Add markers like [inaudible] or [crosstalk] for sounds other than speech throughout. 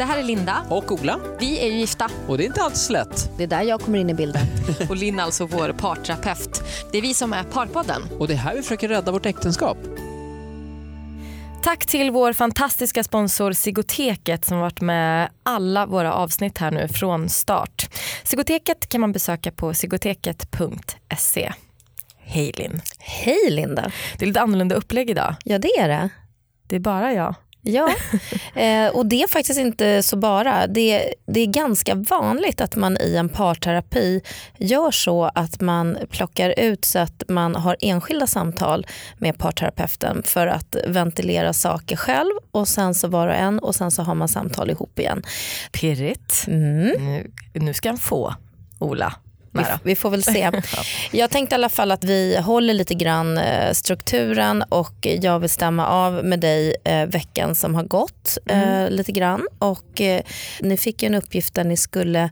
Det här är Linda. Och Ola. Vi är ju gifta. Och det är inte alls lätt. Det är där jag kommer in i bilden. [laughs] Och Linn är alltså vår parterapeut. Det är vi som är Parpodden. Och det är här vi försöker rädda vårt äktenskap. Tack till vår fantastiska sponsor Sigoteket som varit med alla våra avsnitt här nu från start. Sigoteket kan man besöka på sigoteket.se. Hej Linn. Hej Linda. Det är lite annorlunda upplägg idag. Ja det är det. Det är bara jag. Ja, eh, och det är faktiskt inte så bara. Det, det är ganska vanligt att man i en parterapi gör så att man plockar ut så att man har enskilda samtal med parterapeuten för att ventilera saker själv och sen så var och en och sen så har man samtal ihop igen. Pirrigt. Mm. Nu, nu ska han få Ola. Vi, vi får väl se. [laughs] Jag tänkte i alla fall att vi håller lite grann eh, strukturen och jag vill stämma av med dig eh, veckan som har gått eh, lite grann. Och, ni fick ju en uppgift där ni skulle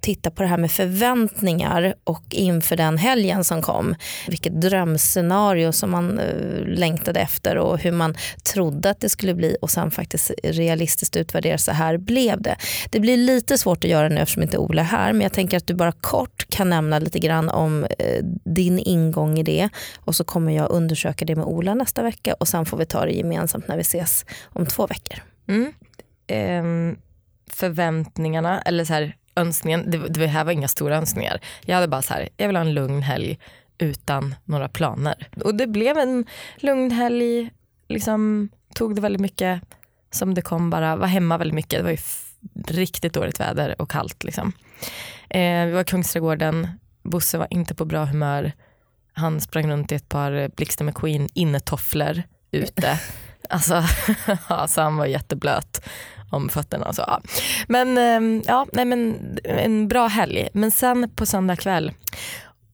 titta på det här med förväntningar och inför den helgen som kom. Vilket drömscenario som man längtade efter och hur man trodde att det skulle bli och sen faktiskt realistiskt utvärdera så här blev det. Det blir lite svårt att göra nu eftersom inte Ola är här men jag tänker att du bara kort kan nämna lite grann om eh, din ingång i det och så kommer jag undersöka det med Ola nästa vecka och sen får vi ta det gemensamt när vi ses om två veckor. Mm. Ehm, förväntningarna, eller så här, önskningen, det, det här var inga stora önskningar. Jag hade bara så här, jag vill ha en lugn helg utan några planer. Och det blev en lugn helg, liksom tog det väldigt mycket som det kom bara, var hemma väldigt mycket. Det var ju riktigt dåligt väder och kallt. Liksom. Eh, vi var i Kungsträdgården, Bosse var inte på bra humör. Han sprang runt i ett par Blixten McQueen innetofflor ute. [laughs] Alltså, [laughs] alltså han var jätteblöt om fötterna. och Så, ja. Men, eh, ja, nej, men en bra helg. Men sen på söndag kväll,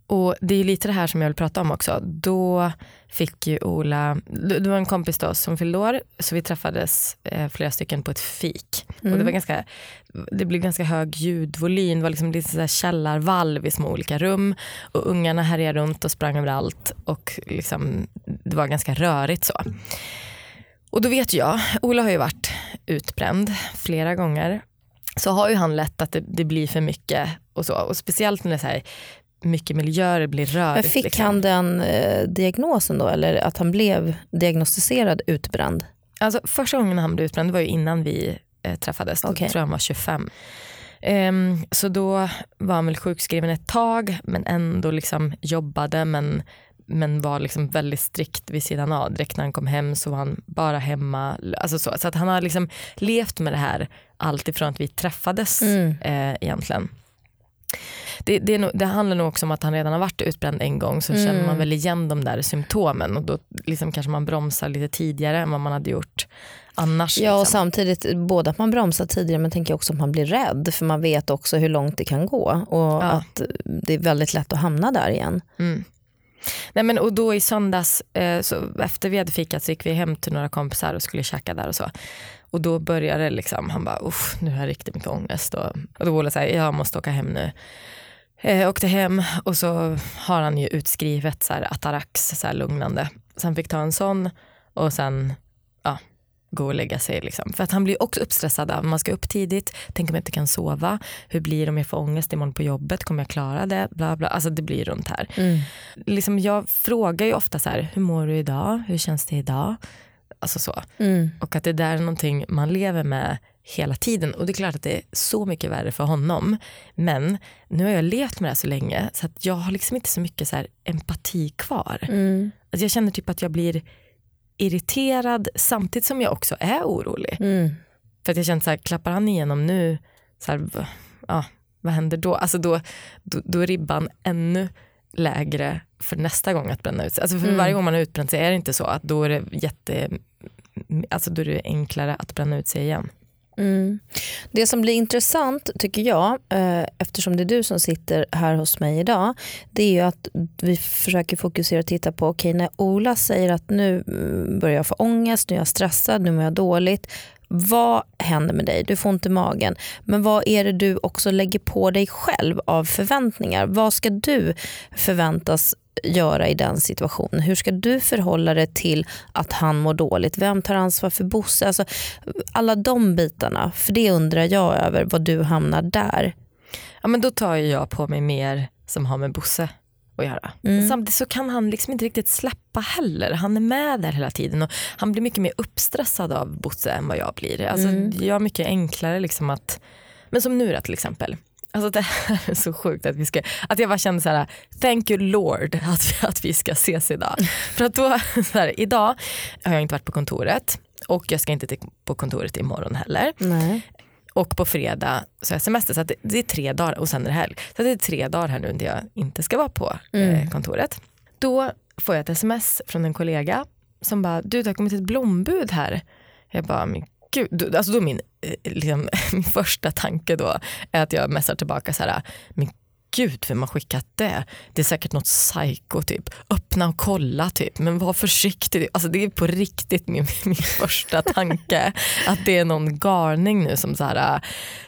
och det är lite det här som jag vill prata om också. Då fick ju Ola, det var en kompis då som fyllde år, så vi träffades eh, flera stycken på ett fik. Och det, var ganska, det blev ganska hög ljudvolym, det var liksom lite så källarvalv i små olika rum. Och ungarna härjade runt och sprang överallt och liksom, det var ganska rörigt så. Och då vet jag, Ola har ju varit utbränd flera gånger. Så har ju han lätt att det, det blir för mycket och så. Och speciellt när det är så här, mycket miljöer blir Men rörigt. fick liksom. han den eh, diagnosen då eller att han blev diagnostiserad utbränd? Alltså, första gången han blev utbränd var ju innan vi eh, träffades. Då Okej. tror jag han var 25. Ehm, så då var han väl sjukskriven ett tag men ändå liksom jobbade men, men var liksom väldigt strikt vid sidan av. Direkt när han kom hem så var han bara hemma. Alltså så, så att han har liksom levt med det här allt ifrån att vi träffades Mm. eh, egentligen. Det, det, nog, det handlar nog också om att han redan har varit utbränd en gång så Mm. känner man väl igen de där symptomen och då liksom kanske man bromsar lite tidigare än vad man hade gjort annars. Ja och liksom. samtidigt både att man bromsar tidigare men tänker också att man blir rädd för man vet också hur långt det kan gå och Ja. att det är väldigt lätt att hamna där igen. Mm. Nej, men, och då i söndags, eh, så efter vi hade fikat så gick vi hem till några kompisar och skulle käka där och så. Och då började det liksom, han bara, uff nu har jag riktigt mycket ångest. Och, och då var det så här, jag måste åka hem nu. Eh, åkte hem och så har han ju utskrivet så här, Atarax, så här lugnande. Så han fick ta en sån och sen ja, gå och lägga sig. Liksom. För att han blir också uppstressad av man ska upp tidigt, tänk om jag inte kan sova, hur blir det om jag får ångest imorgon på jobbet, kommer jag klara det? Bla, bla. Alltså det blir runt här. Liksom, jag frågar ju ofta så här, hur mår du idag? Hur känns det idag? Alltså så. Mm. Och att det där är någonting man lever med hela tiden. Och det är klart att det är så mycket värre för honom. Men nu har jag levt med det här så länge så att jag har liksom inte så mycket så empati kvar. Mm. Alltså jag känner typ att jag blir irriterad samtidigt som jag också är orolig. Mm. För att jag känner så här, klappar han igenom nu, så här, ja, vad händer då? Alltså då, då? Då är ribban ännu lägre för nästa gång att bränna ut sig. Alltså för Mm. varje gång man har utbränt sig är det inte så att då är det jätte, alltså då är det enklare att bränna ut sig igen. Mm. Det som blir intressant tycker jag, eh, eftersom det är du som sitter här hos mig idag, det är ju att vi försöker fokusera och titta på, okej när Ola säger att nu mm, börjar jag få ångest, nu är jag stressad, nu mår jag dåligt. Vad händer med dig? Du får ont i magen. Men vad är det du också lägger på dig själv av förväntningar? Vad ska du förväntas göra i den situationen? Hur ska du förhålla dig till att han mår dåligt? Vem tar ansvar för Bosse? Alltså, alla de bitarna, för det undrar jag över vad du hamnar där. Ja, men då tar jag på mig mer som har med Bosse att göra. Mm. Samtidigt så kan han liksom inte riktigt släppa heller. Han är med där hela tiden och han blir mycket mer uppstressad av Bosse än vad jag blir. Alltså, Mm. Jag har mycket enklare liksom att, men som nu då till exempel. Alltså det här är så sjukt att vi ska, att jag bara kände så här, thank you lord [laughs] att vi, att vi ska ses idag. För att då, [laughs] så här, idag har jag inte varit på kontoret och jag ska inte till, på kontoret imorgon heller. Nej. Och på fredag så har jag semester så det, det är tre dagar och sen är det helg. Så det är tre dagar här nu när jag inte ska vara på eh, kontoret. Då får jag ett sms från en kollega som bara, du det har kommit ett blombud här. Jag bara, men gud, Då- alltså då min, eh, liksom, [laughs] min första tanke då är att jag messar tillbaka så här, men gud vem har skickat det? Det är säkert något psycho typ. Öppna och kolla typ, men var försiktig. Alltså det är på riktigt min, [laughs] min första tanke. Att det är någon galning nu som så här, äh,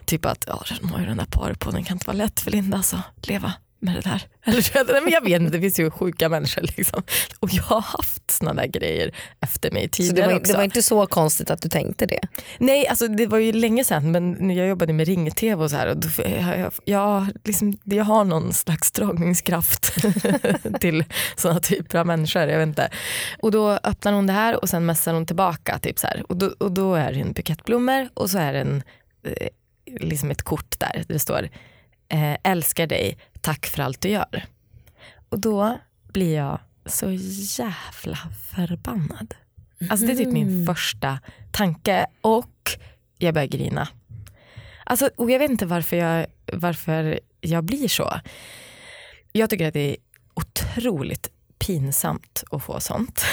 typ att ja, de har ju den där parpodden, kan inte vara lätt för Linda alltså, leva med det där. [laughs] Eller, så- men jag vet inte, det finns ju sjuka människor liksom. Och jag har haft såna där grejer efter mig Så tidigare det var, också. det var inte så konstigt att du tänkte det? Nej, alltså det var ju länge sedan men nu jag jobbade med ring-tv och så här och då, jag, jag, jag, liksom, jag har någon slags dragningskraft [laughs] till sådana typer av människor. Jag vet inte. Och då öppnar hon det här och sen messar hon tillbaka. Typ så här. Och, då, och då är det en bukett blommor och så är det en, eh, liksom ett kort där det står eh, älskar dig, tack för allt du gör. Och då blir jag så jävla förbannad. Alltså det är typ min första tanke och jag börjar grina. Alltså, och jag vet inte varför jag, varför jag blir så. Jag tycker att det är otroligt pinsamt att få sånt.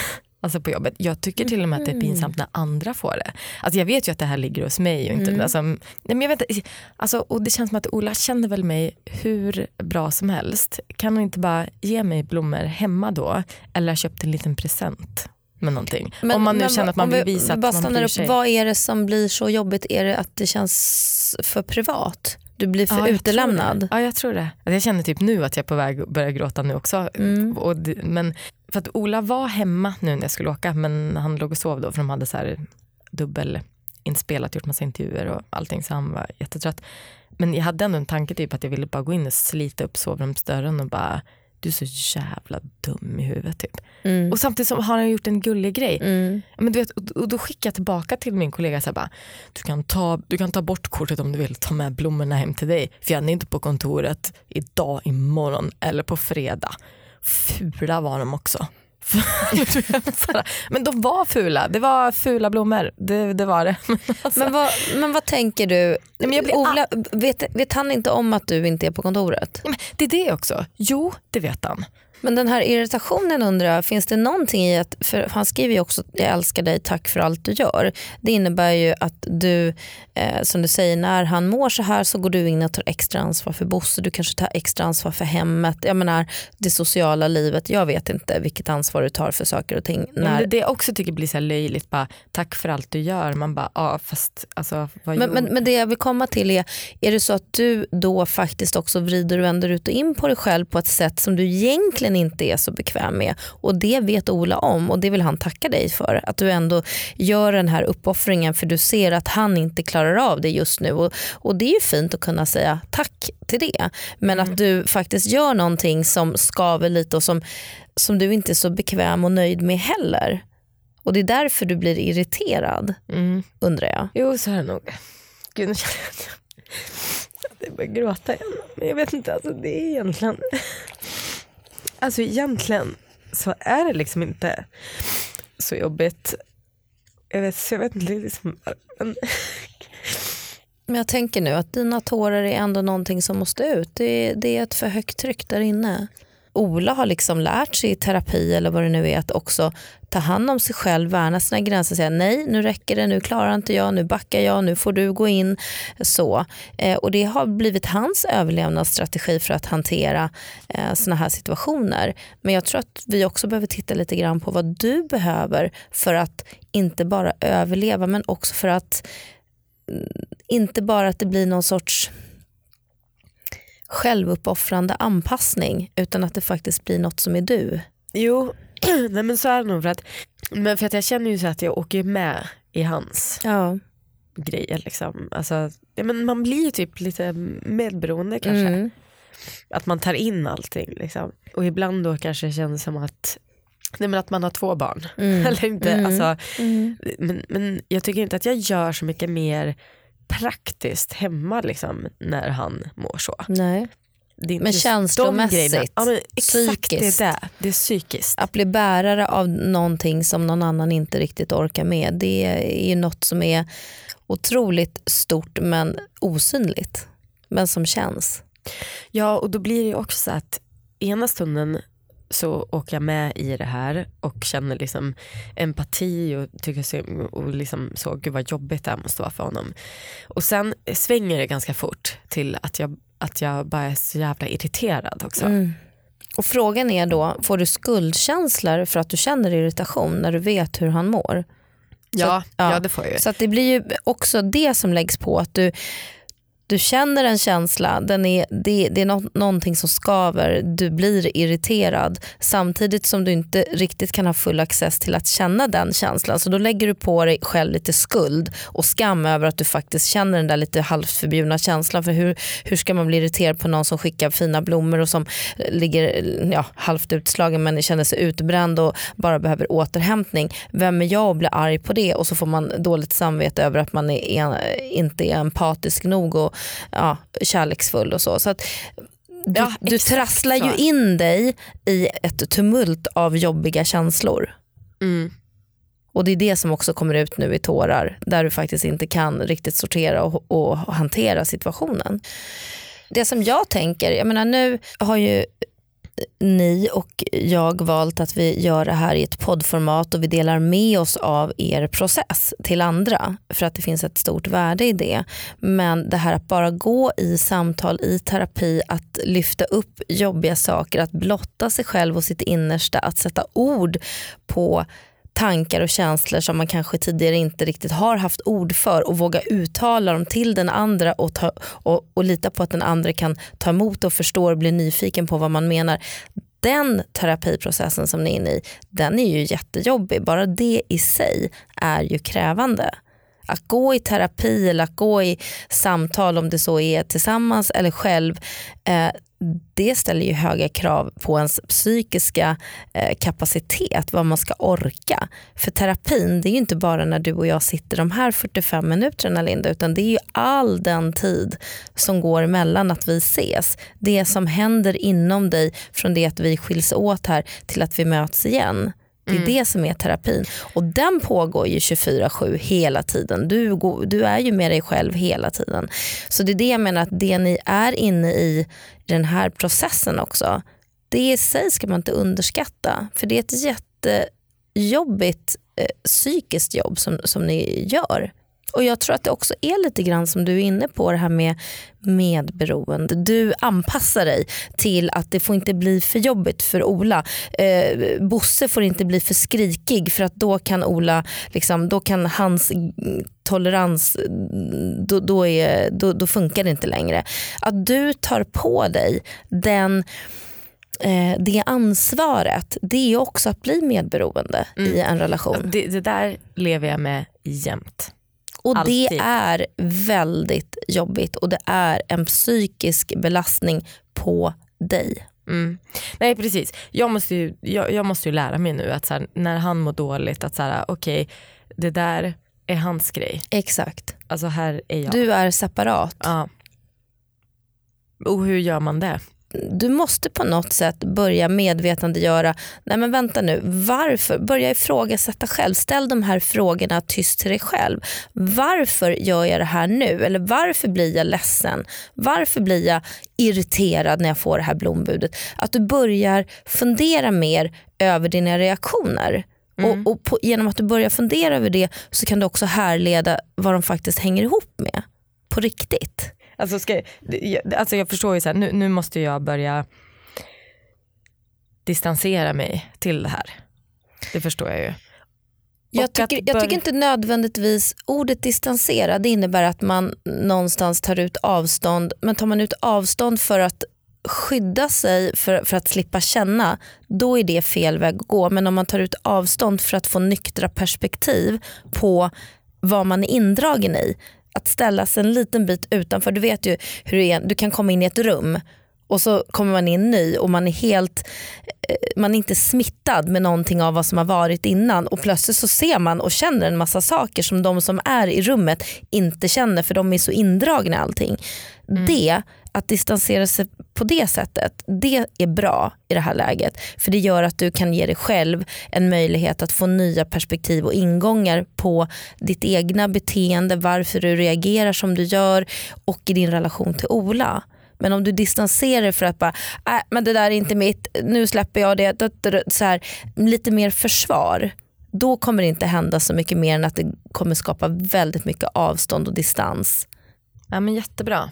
Alltså på jobbet. Jag tycker till och med att det är pinsamt när andra får det. Alltså jag vet ju att det här ligger hos mig. Och, inte, alltså, nej men jag vet, inte, alltså, och det känns som att Ola känner väl mig hur bra som helst. Kan hon inte bara ge mig blommor hemma då? Eller ha köpt en liten present med någonting. Men- Om man nu men känner att man vill vi- visa vi att man bryr upp. sig. Vad är det som blir så jobbigt? Är det att det känns för privat? Du blir för Ja, utelämnad? Ja, jag tror det. Alltså, Jag känner typ nu att jag är på väg att börja gråta nu också. Mm. Och men för att Ola var hemma nu när jag skulle åka men han låg och sov då för de hade så här dubbelinspelat, gjort massa intervjuer och allting så han var jättetrött. Men jag hade ändå en tanke typ att jag ville bara gå in och slita upp sovrumsdörren och bara du är så jävla dum i huvudet typ. Mm. Och samtidigt så har han gjort en gullig grej. Mm. Men du vet, och då skickar jag tillbaka till min kollega så här bara, du kan, ta, du kan ta bort kortet om du vill ta med blommorna hem till dig. För jag är inte på kontoret idag, imorgon eller på fredag. Fula var de också. [laughs] Men de var fula, det var fula blommor. Det, det var det. [laughs] Men alltså, Men, vad, men vad tänker du? men Ola, vet, vet han inte om att du inte är på kontoret? men det är det också. Jo, det vet han. Men den här irritationen undrar jag, finns det någonting i att, för han skriver ju också jag älskar dig, tack för allt du gör. Det innebär ju att du, eh, som du säger, när han mår så här så går du in och tar extra ansvar för Bosse, du kanske tar extra ansvar för hemmet, jag menar det sociala livet, jag vet inte vilket ansvar du tar för saker och ting. Men När, det, det jag också tycker blir så löjligt, bara, tack för allt du gör. Man bara, ja fast alltså, vad Men, men, men det jag vill komma till är, är det så att du då faktiskt också vrider och vänder ut och in på dig själv på ett sätt som du egentligen inte är så bekväm med och det vet Ola om och det vill han tacka dig för. Att du ändå gör den här uppoffringen för du ser att han inte klarar av det just nu och, och det är ju fint att kunna säga tack till det. Men att du faktiskt gör någonting som skaver lite och som, som du inte är så bekväm och nöjd med heller. Och det är därför du blir irriterad Mm. undrar jag. Jo, så är det nog. Gud, nu känner jag, att jag börjar gråta igen. Men jag vet inte, alltså det är egentligen... Alltså egentligen så är det liksom inte så jobbigt. Jag vet, så jag vet inte liksom... Men, Men jag tänker nu att dina tårar är ändå någonting som måste ut. Det är, det är ett för högt tryck där inne. Ola har liksom lärt sig i terapi eller vad det nu är att också ta hand om sig själv, värna sina gränser och säga nej nu räcker det, nu klarar inte jag, nu backar jag, nu får du gå in. så. Eh, och Det har blivit hans överlevnadsstrategi för att hantera eh, sådana här situationer. Men jag tror att vi också behöver titta lite grann på vad du behöver för att inte bara överleva men också för att mm, inte bara att det blir någon sorts självuppoffrande anpassning utan att det faktiskt blir något som är du. Jo, [clears throat] nej men så är det nog för att, men för att jag känner ju så att jag åker med i hans Ja. grejer. Liksom. Alltså, ja, men man blir ju typ lite medberoende kanske. Mm. Att man tar in allting. Liksom. Och ibland då kanske det känns som att Nej, men att man har två barn. Mm. [laughs] Eller inte, Mm. alltså, Mm. men, men jag tycker inte att jag gör så mycket mer praktiskt hemma liksom, när han mår så. Nej. Det är Men känslomässigt. Ja, men psykiskt. det är det. Är psykiskt. Att bli bärare av någonting som någon annan inte riktigt orkar med det är ju något som är otroligt stort men osynligt. Men som känns. Ja och då blir det också så att ena stunden så åker jag med i det här och känner liksom empati och tycker så, och liksom så, gud vad jobbigt det här måste vara för honom. Och sen svänger det ganska fort till att jag, att jag bara är så jävla irriterad också. Mm. Och frågan är då, får du skuldkänslor för att du känner irritation när du vet hur han mår? Ja, ja. ja, det får jag ju. Så det blir ju också det som läggs på. att du du känner en känsla, den är, det, det är no någonting som skaver, du blir irriterad samtidigt som du inte riktigt kan ha full access till att känna den känslan. Så då lägger du på dig själv lite skuld och skam över att du faktiskt känner den där lite halvt förbjudna känslan. För hur, hur ska man bli irriterad på någon som skickar fina blommor och som eh, ligger ja, halvt utslagen men känner sig utbränd och bara behöver återhämtning. Vem är jag att bli arg på det och så får man dåligt samvete över att man är, inte är empatisk nog och ja, kärleksfull och så. så att du, Ja, du trasslar så. ju in dig i ett tumult av jobbiga känslor. Mm. Och det är det som också kommer ut nu i tårar där du faktiskt inte kan riktigt sortera och, och hantera situationen. Det som jag tänker, jag menar nu har ju ni och jag valt att vi gör det här i ett poddformat och vi delar med oss av er process till andra för att det finns ett stort värde i det. Men det här att bara gå i samtal, i terapi, att lyfta upp jobbiga saker, att blotta sig själv och sitt innersta, att sätta ord på tankar och känslor som man kanske tidigare inte riktigt har haft ord för och våga uttala dem till den andra och, ta, och, och lita på att den andra kan ta emot och förstå och bli nyfiken på vad man menar. Den terapiprocessen som ni är inne i, den är ju jättejobbig. Bara det i sig är ju krävande. Att gå i terapi eller att gå i samtal om det så är tillsammans eller själv, eh, det ställer ju höga krav på ens psykiska eh, kapacitet, vad man ska orka. För terapin, det är ju inte bara när du och jag sitter de här 45 minuterna Linda, utan det är ju all den tid som går mellan att vi ses. Det som händer inom dig från det att vi skiljs åt här till att vi möts igen. Det är det som är terapin. Och den pågår ju 24-7 hela tiden. Du, går, du är ju med dig själv hela tiden. Så det är det jag menar att det ni är inne i den här processen också, det i sig ska man inte underskatta. För det är ett jättejobbigt eh, psykiskt jobb som, som ni gör. Och jag tror att det också är lite grann som du är inne på det här med medberoende. Du anpassar dig till att det får inte bli för jobbigt för Ola. Eh, Bosse får inte bli för skrikig för att då kan Ola, liksom, då kan hans mm, tolerans, mm, då, då, är, då, då funkar det inte längre. Att du tar på dig den eh, det ansvaret, det är också att bli medberoende i en relation. Det, det där lever jag med jämt. Och Alltid. det är väldigt jobbigt och det är en psykisk belastning på dig. Mm. Nej precis, jag måste, ju, jag, jag måste lära mig nu att här, när han mår dåligt att okej det där är hans grej. Exakt. Alltså här är jag. Du är separat. Ja. Och hur gör man det? Du måste på något sätt börja medvetandegöra, nej men vänta nu, varför? Börja ifrågasätta själv. Ställ de här frågorna tyst till dig själv. Varför gör jag det här nu? Eller varför blir jag ledsen? Varför blir jag irriterad när jag får det här blombudet? Att du börjar fundera mer över dina reaktioner. Och, och på, genom att du börjar fundera över det så kan du också härleda vad de faktiskt hänger ihop med. På riktigt. Alltså, ska, alltså jag förstår ju så här, nu, nu måste jag börja distansera mig till det här. Det förstår jag ju. Jag tycker, jag tycker inte nödvändigtvis ordet distansera det innebär att man någonstans tar ut avstånd men tar man ut avstånd för att skydda sig för, för att slippa känna då är det fel väg att gå men om man tar ut avstånd för att få nyktra perspektiv på vad man är indragen i att ställa sig en liten bit utanför. Du vet ju hur det är, du kan komma in i ett rum och så kommer man in ny och man är helt eh, man är inte smittad med någonting av vad som har varit innan. Och plötsligt så ser man och känner en massa saker som de som är i rummet inte känner för de är så indragna i allting. Det, att distansera sig på det sättet, det är bra i det här läget. För det gör att du kan ge dig själv en möjlighet att få nya perspektiv och ingångar på ditt egna beteende, varför du reagerar som du gör och i din relation till Ola. Men om du distanserar dig för att bara, äh, men det där är inte mitt, nu släpper jag det, så här, lite mer försvar. Då kommer det inte hända så mycket mer än att det kommer skapa väldigt mycket avstånd och distans. Ja, men jättebra.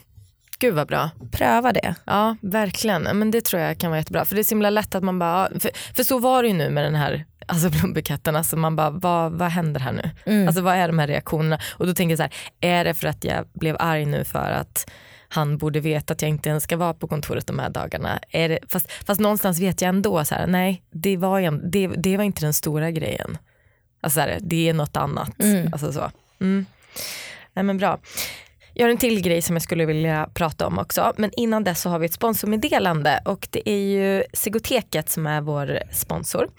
Gud vad bra. Pröva det. Ja, verkligen. Men det tror jag kan vara jättebra. För det är så himla lätt att man bara, för, för så var det ju nu med den här alltså blombuketten. Alltså man bara, vad, vad händer här nu? Mm. Alltså vad är de här reaktionerna? Och då tänker jag så här, är det för att jag blev arg nu för att han borde veta att jag inte ens ska vara på kontoret de här dagarna. Är det, fast, fast någonstans vet jag ändå så här, nej det var, en, det, det var inte den stora grejen. Alltså så här, det är något annat. Mm. Alltså så. Mm. Nej, men bra. Jag har en till grej som jag skulle vilja prata om också. Men innan dess så har vi ett sponsormeddelande och det är ju Sigoteket som är vår sponsor.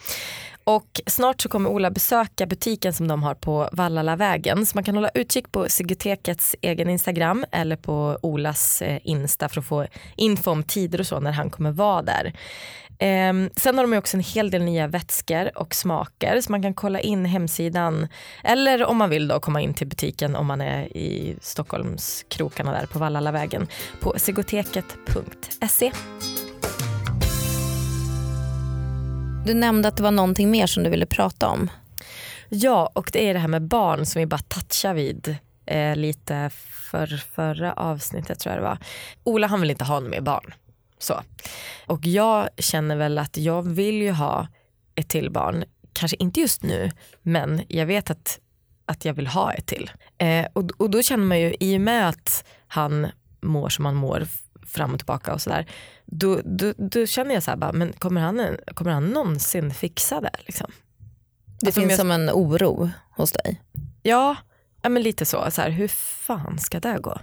Och snart så kommer Ola besöka butiken som de har på Vallalavägen. Så man kan hålla utkik på Sigotekets egen Instagram eller på Olas eh, Insta för att få info om tider och så när han kommer vara där. Ehm, sen har de också en hel del nya vätskor och smaker så man kan kolla in hemsidan eller om man vill då komma in till butiken om man är i Stockholms krokarna där på Vallalavägen på sigoteket.se. Du nämnde att det var någonting mer som du ville prata om. Ja, och det är det här med barn som vi bara touchar vid eh, lite för förra avsnittet tror jag det var. Ola han vill inte ha något mer barn. Så. Och jag känner väl att jag vill ju ha ett till barn. Kanske inte just nu, men jag vet att, att jag vill ha ett till. Eh, och, och då känner man ju, i och med att han mår som han mår fram och tillbaka och sådär, då, då, då känner jag så här, bara, men kommer han, kommer han någonsin fixa det? Liksom? Det Alltså, finns jag- som en oro hos dig. Ja, ja men lite så. så här, hur fan ska det gå?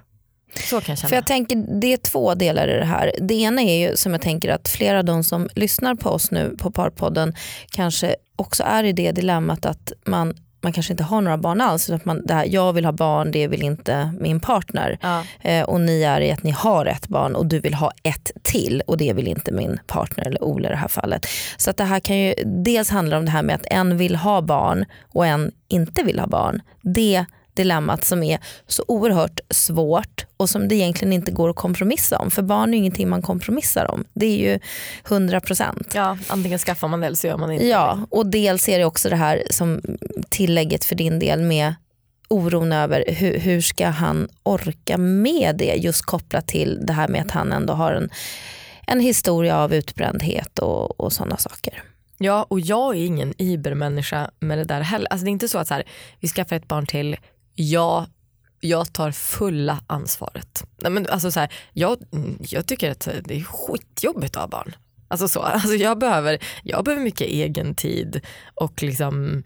Så kan jag känna. För jag tänker, det är två delar i det här. Det ena är ju som jag tänker att flera av de som lyssnar på oss nu på Parpodden kanske också är i det dilemmat att man, man kanske inte har några barn alls. utan Att man, det här, jag vill ha barn, det vill inte min partner. ja. Eh, och ni är i att ni har ett barn och du vill ha ett till och det vill inte min partner eller Ola i det här fallet. Så att det här kan ju dels handla om det här med att en vill ha barn och en inte vill ha barn. Det dilemmat som är så oerhört svårt och som det egentligen inte går att kompromissa om. För barn är ju ingenting man kompromissar om. Det är ju 100 procent. ja, antingen skaffar man det eller så gör man inte Ja, och dels är det också det här som tillägget för din del med oron över hur, hur ska han orka med det just kopplat till det här med att han ändå har en, en historia av utbrändhet och, och sådana saker. Ja, och jag är ingen ibermänniska med det där heller. Alltså det är inte så att så här, vi skaffar ett barn till, jag, jag tar fulla ansvaret. Nej, men alltså så här, jag, jag tycker att det är skitjobbigt att ha barn. Alltså så, [laughs] alltså jag, behöver, jag behöver mycket egen tid och liksom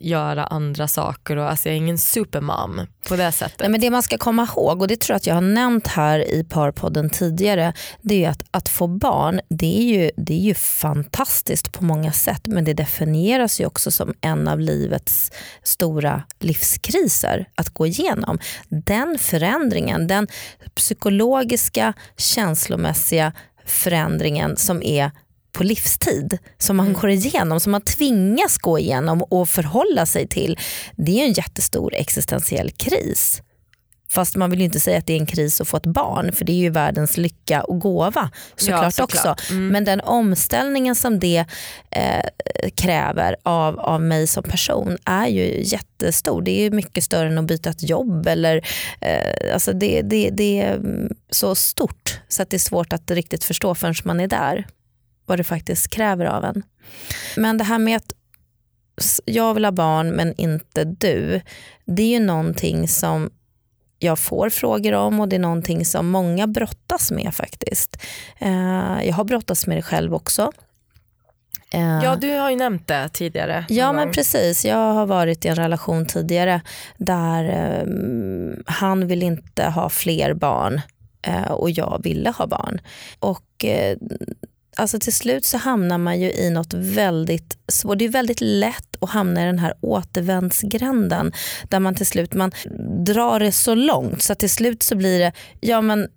göra andra saker. Och, alltså jag är ingen supermom på det sättet. Nej, men det man ska komma ihåg, och det tror jag att jag har nämnt här i Parpodden tidigare, det är att, att få barn, det är, ju, det är ju fantastiskt på många sätt, men det definieras ju också som en av livets stora livskriser att gå igenom. Den förändringen, den psykologiska, känslomässiga förändringen som är på livstid som man går igenom, som man tvingas gå igenom och förhålla sig till. Det är en jättestor existentiell kris. Fast man vill ju inte säga att det är en kris att få ett barn för det är ju världens lycka och gåva såklart, såklart. också. Men den omställningen som det eh, kräver av, av mig som person är ju jättestor. Det är mycket större än att byta ett jobb. Eller, eh, alltså det, det, det är mm, så stort så att det är svårt att riktigt förstå förrän man är där vad det faktiskt kräver av en. Men det här med att jag vill ha barn men inte du. Det är ju någonting som jag får frågor om och det är någonting som många brottas med faktiskt. Eh, jag har brottats med det själv också. Eh, Ja du har ju nämnt det tidigare. Ja men precis, jag har varit i en relation tidigare där eh, han vill inte ha fler barn och jag ville ha barn. Och alltså till slut så hamnar man ju i något väldigt svårt, det är väldigt lätt att hamna i den här återvändsgränden där man till slut man drar det så långt så till slut så blir det, ja men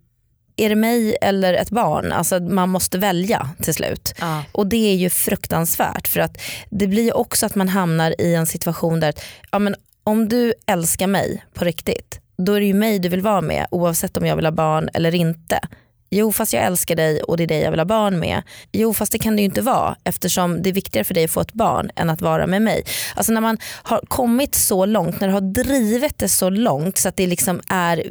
är det mig eller ett barn? Alltså man måste välja till slut. Ja. Och det är ju fruktansvärt för att det blir ju också att man hamnar i en situation där ja, men om du älskar mig på riktigt då är det ju mig du vill vara med oavsett om jag vill ha barn eller inte. Jo fast jag älskar dig och det är dig jag vill ha barn med. Jo fast det kan det ju inte vara eftersom det är viktigare för dig att få ett barn än att vara med mig. Alltså när man har kommit så långt, när du har drivit det så långt så att det liksom är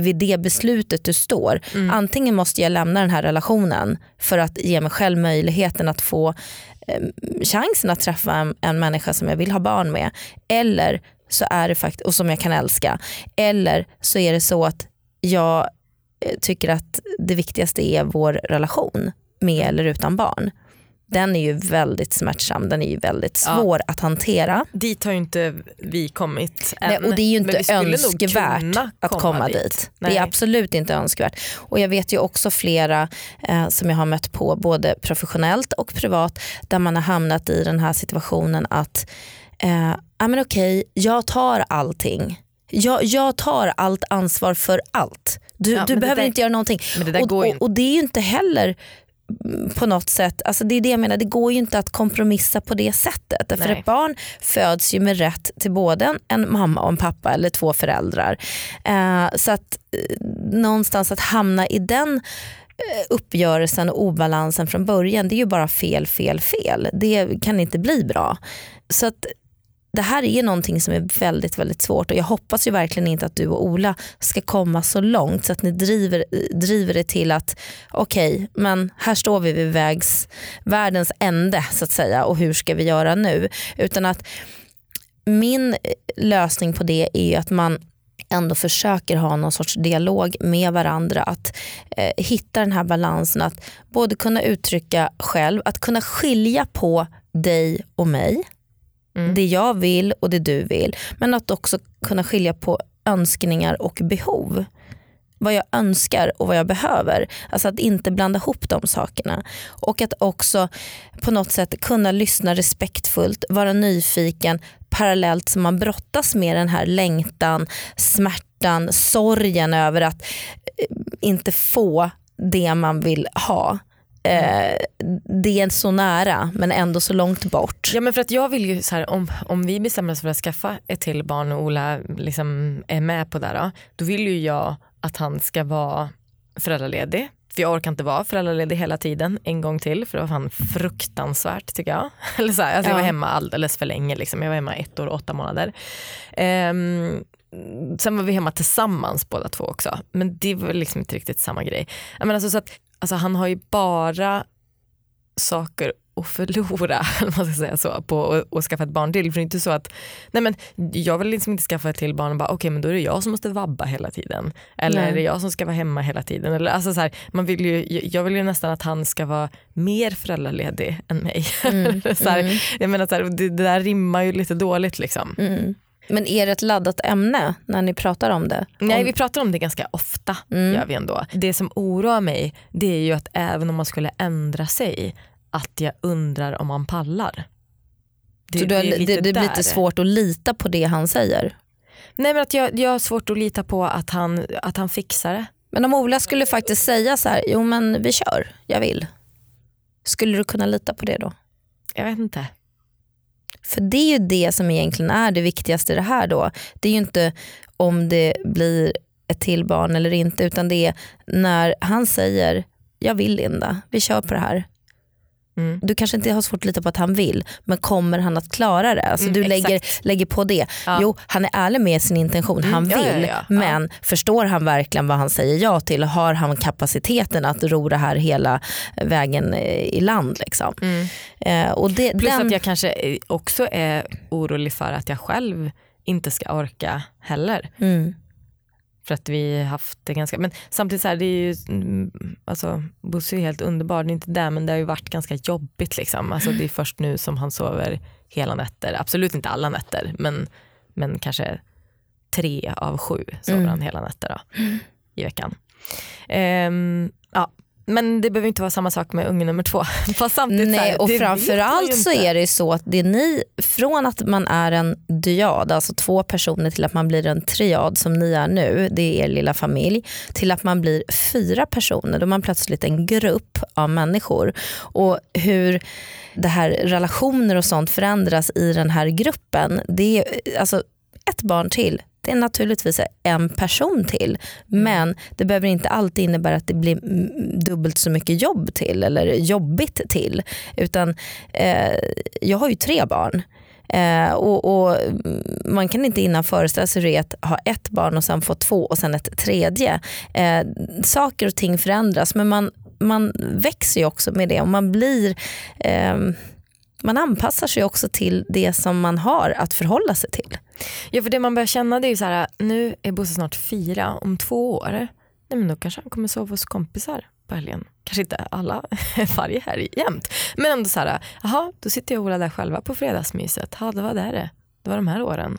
vid det beslutet du står. Antingen måste jag lämna den här relationen för att ge mig själv möjligheten att få eh, chansen att träffa en, en människa som jag vill ha barn med. Eller så är det fakt- och som jag kan älska. Eller så är det så att jag tycker att det viktigaste är vår relation med eller utan barn. Den är ju väldigt smärtsam, den är ju väldigt Ja. svår att hantera. Dit har ju inte vi kommit Nej, än. och det är ju inte önskvärt att komma, dit. Det Nej. är absolut inte önskvärt. Och jag vet ju också flera eh, som jag har mött på både professionellt och privat där man har hamnat i den här situationen att eh, ja, men okej, jag tar allting. Jag, jag tar allt ansvar för allt. Du, Ja, du behöver där- inte göra någonting. Det och, och, och det är ju inte heller mm, på något sätt, alltså det är det jag menar, det går ju inte att kompromissa på det sättet. Därför Nej. ett barn föds ju med rätt till både en, en mamma och en pappa eller två föräldrar. Eh, så att eh, någonstans att hamna i den eh, uppgörelsen och obalansen från början det är ju bara fel, fel, fel. Det kan inte bli bra. Så att det här är någonting som är väldigt väldigt svårt och jag hoppas ju verkligen inte att du och Ola ska komma så långt så att ni driver, driver det till att okej men här står vi vid vägs, världens ände så att säga och hur ska vi göra nu? Utan att min lösning på det är ju att man ändå försöker ha någon sorts dialog med varandra. Att eh, hitta den här balansen att både kunna uttrycka själv, att kunna skilja på dig och mig. Mm. Det jag vill och det du vill. Men att också kunna skilja på önskningar och behov. Vad jag önskar och vad jag behöver. Alltså att inte blanda ihop de sakerna. Och att också på något sätt kunna lyssna respektfullt, vara nyfiken parallellt som man brottas med den här längtan, smärtan, sorgen över att eh, inte få det man vill ha. Eh, det är så nära men ändå så långt bort. Ja men för att jag vill ju så här, om, om vi bestämmer oss för att skaffa ett till barn och Ola liksom är med på det då, då vill ju jag att han ska vara föräldraledig. För jag orkar inte vara föräldraledig hela tiden en gång till för det var fan fruktansvärt tycker jag. [laughs] Eller så här, alltså Jag var Ja. hemma alldeles för länge, liksom. jag var hemma ett år och åtta månader. Ehm, sen var vi hemma tillsammans båda två också men det var liksom inte riktigt samma grej. Jag menar, alltså, så att, alltså, han har ju bara saker att förlora, [laughs] man ska säga så, på att- skaffa ett barn till. För det är inte så att, nej men jag vill liksom inte skaffa ett till barn och bara okej men då är det jag som måste vabba hela tiden. Eller Nej. är det jag som ska vara hemma hela tiden. Eller, alltså så här, man vill ju, jag vill ju nästan att han ska vara mer föräldraledig än mig. [laughs] Mm, så här, mm, Jag menar, så här, det, det där rimmar ju lite dåligt liksom. mm. Men är det ett laddat ämne när ni pratar om det? Nej om, vi pratar om det ganska ofta. Mm. Gör vi ändå. Det som oroar mig det är ju att även om man skulle ändra sig att jag undrar om man pallar. Det, så du har, är det, lite det blir lite svårt att lita på det han säger. Nej men att jag, jag har svårt att lita på att han, att han fixar det. Men om Ola skulle faktiskt säga så här, jo men vi kör, jag vill. Skulle du kunna lita på det då? Jag vet inte. För det är ju det som egentligen är det viktigaste i det här då. Det är ju inte om det blir ett till barn eller inte utan det är när han säger jag vill Linda, vi kör på det här. Mm. Du kanske inte har svårt att lita på att han vill men kommer han att klara det? Alltså Mm, du lägger, exakt. lägger på det. Ja. Jo han är ärlig med sin intention, Mm, han ja, vill. ja, ja. Ja. Men förstår han verkligen vad han säger ja till? Har han kapaciteten att ro det här hela vägen eh, i land? Liksom? Mm. Eh, och det, Plus den, att jag kanske eh, också är orolig för att jag själv inte ska orka heller. mm, För att vi haft det ganska, men samtidigt så här, det är ju, mm, alltså Bosse är helt underbar, det är inte det men det har ju varit ganska jobbigt liksom. Alltså det är först nu som han sover hela nätter, absolut inte alla nätter men, men kanske tre av sju sover Mm. han hela nätter då, i veckan. Ja. Men det behöver inte vara samma sak med unge nummer två. [laughs] Fast samtidigt Nej, här, och framförallt så är det ju så att det är ni, från att man är en dyad, alltså två personer till att man blir en triad som ni är nu, det är er lilla familj, till att man blir fyra personer, då är man plötsligt en grupp av människor. Och hur det här relationer och sånt förändras i den här gruppen, det är alltså ett barn till det är naturligtvis en person till. Men det behöver inte alltid innebära att det blir dubbelt så mycket jobb till eller jobbigt till. Utan eh, jag har ju tre barn. Eh, och, och Man kan inte innan föreställa sig hur det är att ha ett barn och sen få två och sen ett tredje. Eh, saker och ting förändras men man, man växer ju också med det och man blir ehm, man anpassar sig också till det som man har att förhålla sig till. Ja för det man börjar känna det är ju så här, nu är Bosse snart fyra, om två år, nej men då kanske han kommer sova hos kompisar på helgen. Kanske inte alla [laughs] varje helg jämt. Men ändå så här, jaha då sitter jag och Ola där själva på fredagsmyset. Ja det var det det. Det var de här åren.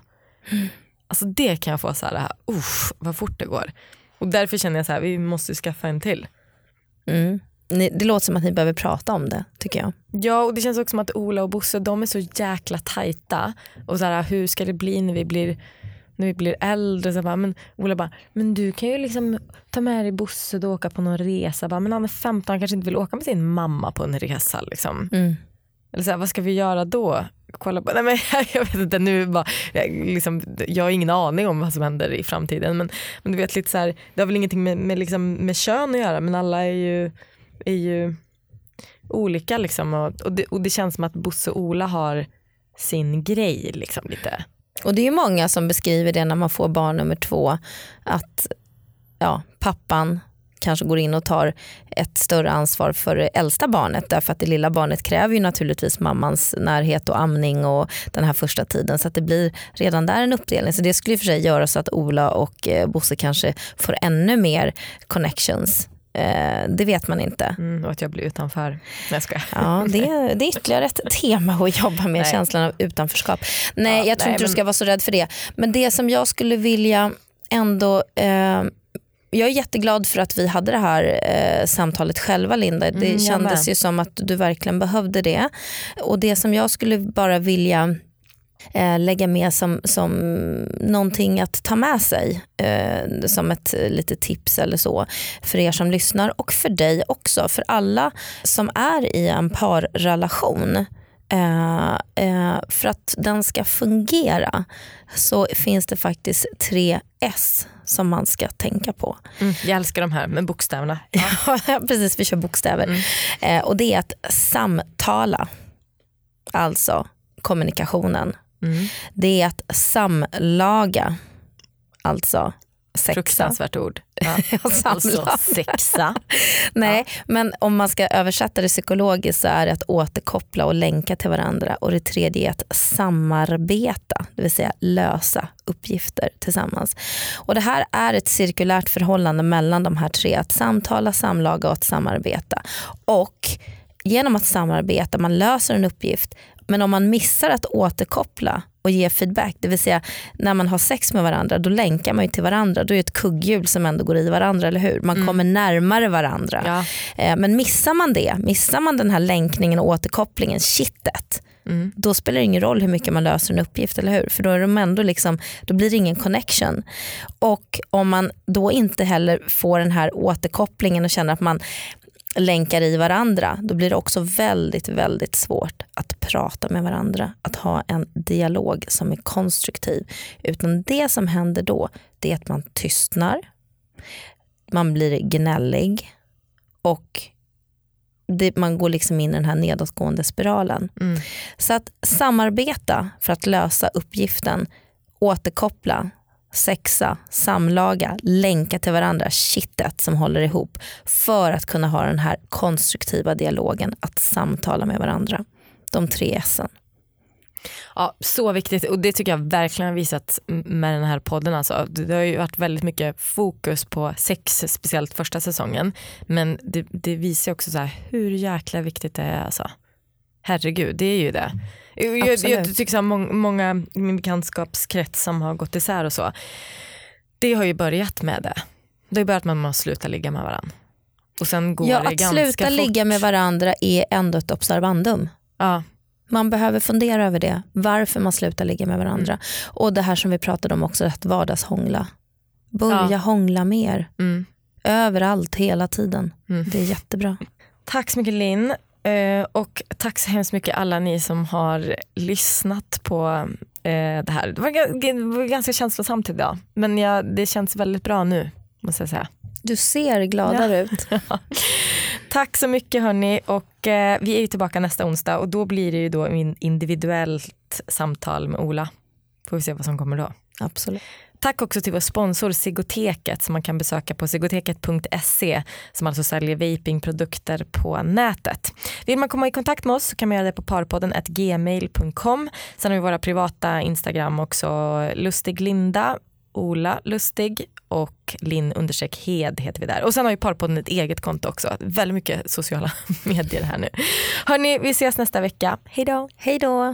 Alltså det kan jag få så här, uff vad fort det går. Och därför känner jag så här, vi måste skaffa en till. Mm. Ni- Det låter som att ni behöver prata om det tycker jag. Ja och det känns också som att Ola och Bosse de är så jäkla tajta. Och så här, hur ska det bli när vi blir, när vi blir äldre? Så bara, men Ola bara, men du kan ju liksom ta med dig Bosse och åka på någon resa. Bara, men han är 15, han kanske inte vill åka med sin mamma på en resa. Liksom. Mm. Eller så här, vad ska vi göra då? Kolla på, nej men [laughs] jag vet inte, nu bara, jag, liksom, jag har ingen aning om vad som händer i framtiden. Men, men du vet lite så här, det har väl ingenting med, med, liksom, med kön att göra men alla är ju, är ju olika liksom. Och, och, det, och det känns som att Bosse och Ola har sin grej liksom lite. Och det är ju många som beskriver det när man får barn nummer två att ja, pappan kanske går in och tar ett större ansvar för det äldsta barnet därför att det lilla barnet kräver ju naturligtvis mammans närhet och amning och den här första tiden så att det blir redan där en uppdelning. Så det skulle i och för sig göra så att Ola och eh, Bosse kanske får ännu mer connections. Eh, det vet man inte. Mm, och att jag blir utanför. Nej jag skojar. Ja, det, är- det är ytterligare ett [laughs] tema att jobba med, Nej. känslan av utanförskap. Nej, Ja, jag tror nej, inte du men- ska vara så rädd för det. Men det som jag skulle vilja ändå... Eh, jag är jätteglad för att vi hade det här eh, samtalet själva Linda. Det Mm, kändes ju som att du verkligen behövde det. Och det som jag skulle bara vilja eh, lägga med som, som någonting att ta med sig eh, som ett litet tips eller så för er som lyssnar och för dig också. För alla som är i en parrelation eh, eh, för att den ska fungera så finns det faktiskt tre S som man ska tänka på. Mm, jag älskar de här med bokstäverna. Ja, [laughs] precis, vi kör bokstäver. Eh, och det är att samtala, alltså kommunikationen. Mm. Det är att samlaga, alltså sexa. Fruktansvärt ord. Ja. [laughs] Alltså sexa. [laughs] Nej, men om man ska översätta det psykologiskt så är det att återkoppla och länka till varandra. Och det tredje är att samarbeta, det vill säga lösa uppgifter tillsammans. Och det här är ett cirkulärt förhållande mellan de här tre, att samtala, samlaga och att samarbeta. Och genom att samarbeta, man löser en uppgift, men om man missar att återkoppla och ge feedback. Det vill säga när man har sex med varandra då länkar man ju till varandra. Då är det ett kugghjul som ändå går i varandra, eller hur? Man kommer närmare varandra. Ja. Eh, Men missar man det, missar man den här länkningen och återkopplingen, shitet, Mm. då spelar det ingen roll hur mycket man löser en uppgift, eller hur? För då, är de ändå liksom, då blir det ingen connection. Och om man då inte heller får den här återkopplingen och känner att man länkar i varandra, då blir det också väldigt, väldigt svårt att prata med varandra, att ha en dialog som är konstruktiv. Utan det som händer då, det är att man tystnar, man blir gnällig och det, man går liksom in i den här nedåtgående spiralen. Mm. Så att samarbeta för att lösa uppgiften, återkoppla, sexa, samlaga, länka till varandra, kittet som håller ihop för att kunna ha den här konstruktiva dialogen, att samtala med varandra. De tre S'en. Ja, så viktigt och det tycker jag verkligen har visat med den här podden. Alltså. Det har ju varit väldigt mycket fokus på sex, speciellt första säsongen. Men det, det visar också så här, hur jäkla viktigt det är. Alltså. Herregud, det är ju det. Jag, jag, tycker så många i min bekantskapskrets som har gått isär och så, det har ju börjat med det. Det har börjat med att man slutar ligga med varandra. Och sen går Ja, det att sluta fort. ligga med varandra är ändå ett observandum. Ja, Man behöver fundera över det, varför man slutar ligga med varandra. Mm. Och det här som vi pratade om också, att vardagshångla. Börja Ja. hångla mer, mm. överallt, hela tiden. Mm. Det är jättebra. Tack så mycket Linn. Eh, och tack så hemskt mycket alla ni som har lyssnat på eh, det här. Det var, ganska känslosamt idag men jag, det känns väldigt bra nu måste jag säga. Du ser gladare ut. [laughs] Tack så mycket hörni och eh, vi är ju tillbaka nästa onsdag och då blir det ju då in individuellt samtal med Ola. Får vi se vad som kommer då. Absolut. Tack också till vår sponsor Sigoteket som man kan besöka på sigoteket.se som alltså säljer vapingprodukter på nätet. Vill man komma i kontakt med oss så kan man göra det på parpodden gmail.com. Sen har vi våra privata Instagram också, Lustig Linda, Ola Lustig och Linn understreck Hed heter vi där. Och sen har ju Parpodden ett eget konto också. Väldigt mycket sociala [laughs] medier här nu. Hörni, vi ses nästa vecka. Hej då! Hej då.